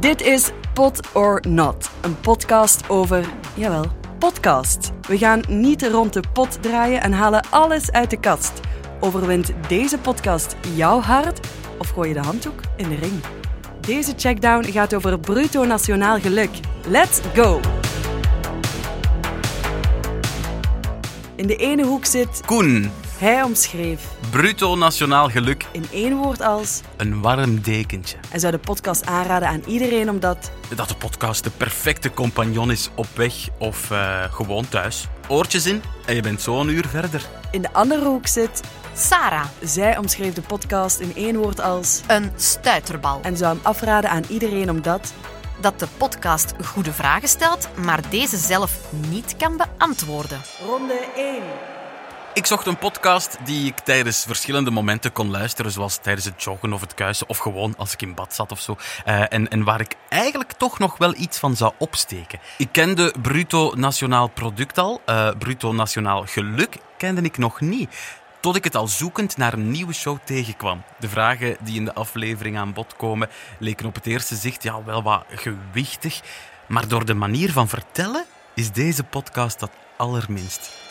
Dit is Pot or Not, een podcast over, jawel, podcast. We gaan niet rond de pot draaien en halen alles uit de kast. Overwint deze podcast jouw hart of gooi je de handdoek in de ring? Deze checkdown gaat over bruto nationaal geluk. Let's go! In de ene hoek zit Koen, hij omschreef bruto nationaal geluk, in één woord als een warm dekentje. en zou de podcast aanraden aan iedereen omdat Dat de podcast de perfecte compagnon is op weg of eh, gewoon thuis. Oortjes in en je bent zo een uur verder. in de andere hoek zit Sarah, zij omschreef de podcast in één woord als een stuiterbal. en zou hem afraden aan iedereen omdat Dat de podcast goede vragen stelt, maar deze zelf niet kan beantwoorden. ronde 1. Ik zocht een podcast die ik tijdens verschillende momenten kon luisteren, zoals tijdens het joggen of het kuisen, of gewoon als ik in bad zat of zo. Eh, en, en waar ik eigenlijk toch nog wel iets van zou opsteken. Ik kende Bruto Nationaal Product al, eh, Bruto Nationaal Geluk kende ik nog niet. Tot ik het al zoekend naar een nieuwe show tegenkwam. De vragen die in de aflevering aan bod komen leken op het eerste zicht ja, wel wat gewichtig. Maar door de manier van vertellen is deze podcast dat allerminst.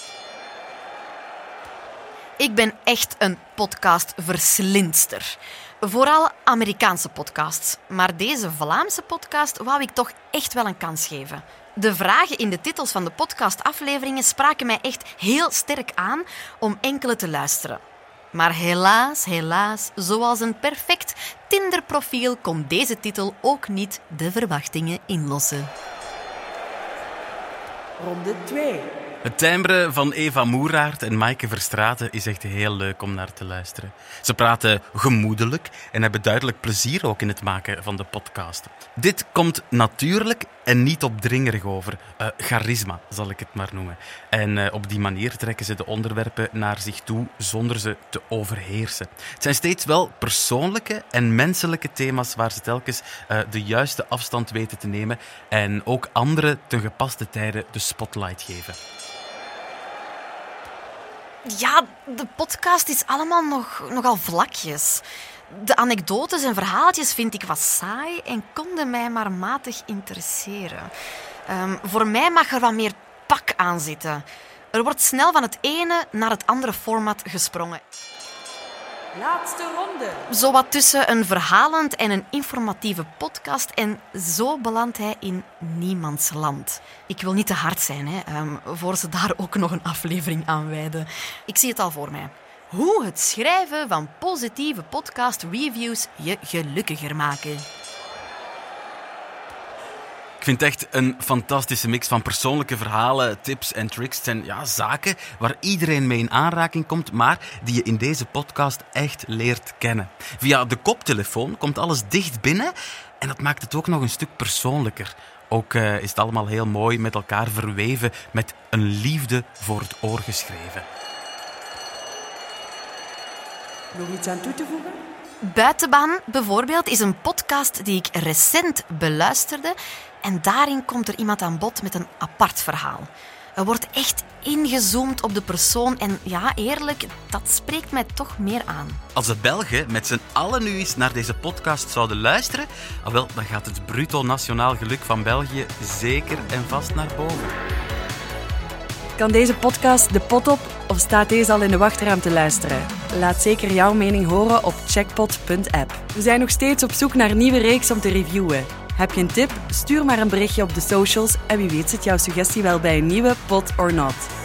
Ik ben echt een podcastverslindster. Vooral Amerikaanse podcasts. Maar deze Vlaamse podcast wou ik toch echt wel een kans geven. De vragen in de titels van de podcastafleveringen spraken mij echt heel sterk aan om enkele te luisteren. Maar helaas, helaas, zoals een perfect Tinder-profiel kon deze titel ook niet de verwachtingen inlossen. Ronde 2. Het timbre van Eva Moeraert en Maaike Verstraeten is echt heel leuk om naar te luisteren. Ze praten gemoedelijk en hebben duidelijk plezier ook in het maken van de podcast. Dit komt natuurlijk en niet opdringerig over. Eh, charisma, zal ik het maar noemen. En eh, op die manier trekken ze de onderwerpen naar zich toe zonder ze te overheersen. Het zijn steeds wel persoonlijke en menselijke thema's waar ze telkens eh, de juiste afstand weten te nemen en ook anderen ten gepaste tijden de spotlight geven. Ja, de podcast is allemaal nog, nogal vlakjes. De anekdotes en verhaaltjes vind ik wat saai en konden mij maar matig interesseren. Ehm, voor mij mag er wat meer pak aan zitten. Er wordt snel van het ene naar het andere format gesprongen. Laatste ronde. Zowat tussen een verhalend en een informatieve podcast. En zo belandt hij in niemands land. Ik wil niet te hard zijn, hè, ehm, voor ze daar ook nog een aflevering aan wijden. Ik zie het al voor mij. Hoe het schrijven van positieve podcast-reviews je gelukkiger maken. Vind het echt een fantastische mix van persoonlijke verhalen, tips en tricks. Zijn ja, zaken waar iedereen mee in aanraking komt, maar die je in deze podcast echt leert kennen. Via de koptelefoon komt alles dicht binnen en dat maakt het ook nog een stuk persoonlijker. Ook eh, is het allemaal heel mooi met elkaar verweven met een liefde voor het oor geschreven. Nog iets aan toe te voegen? Buitenbaan bijvoorbeeld is een podcast die ik recent beluisterde. En daarin komt er iemand aan bod met een apart verhaal. Er wordt echt ingezoomd op de persoon. En ja, eerlijk, dat spreekt mij toch meer aan. Als de Belgen met z'n allen nu eens naar deze podcast zouden luisteren, ah wel, dan gaat het bruto nationaal geluk van België zeker en vast naar boven. Kan deze podcast de pot op of staat deze al in de wachtruimte te luisteren? Laat zeker jouw mening horen op checkpot.app. We zijn nog steeds op zoek naar een nieuwe reeks om te reviewen. Heb je een tip? Stuur maar een berichtje op de socials en wie weet zit jouw suggestie wel bij een nieuwe Pot or Not.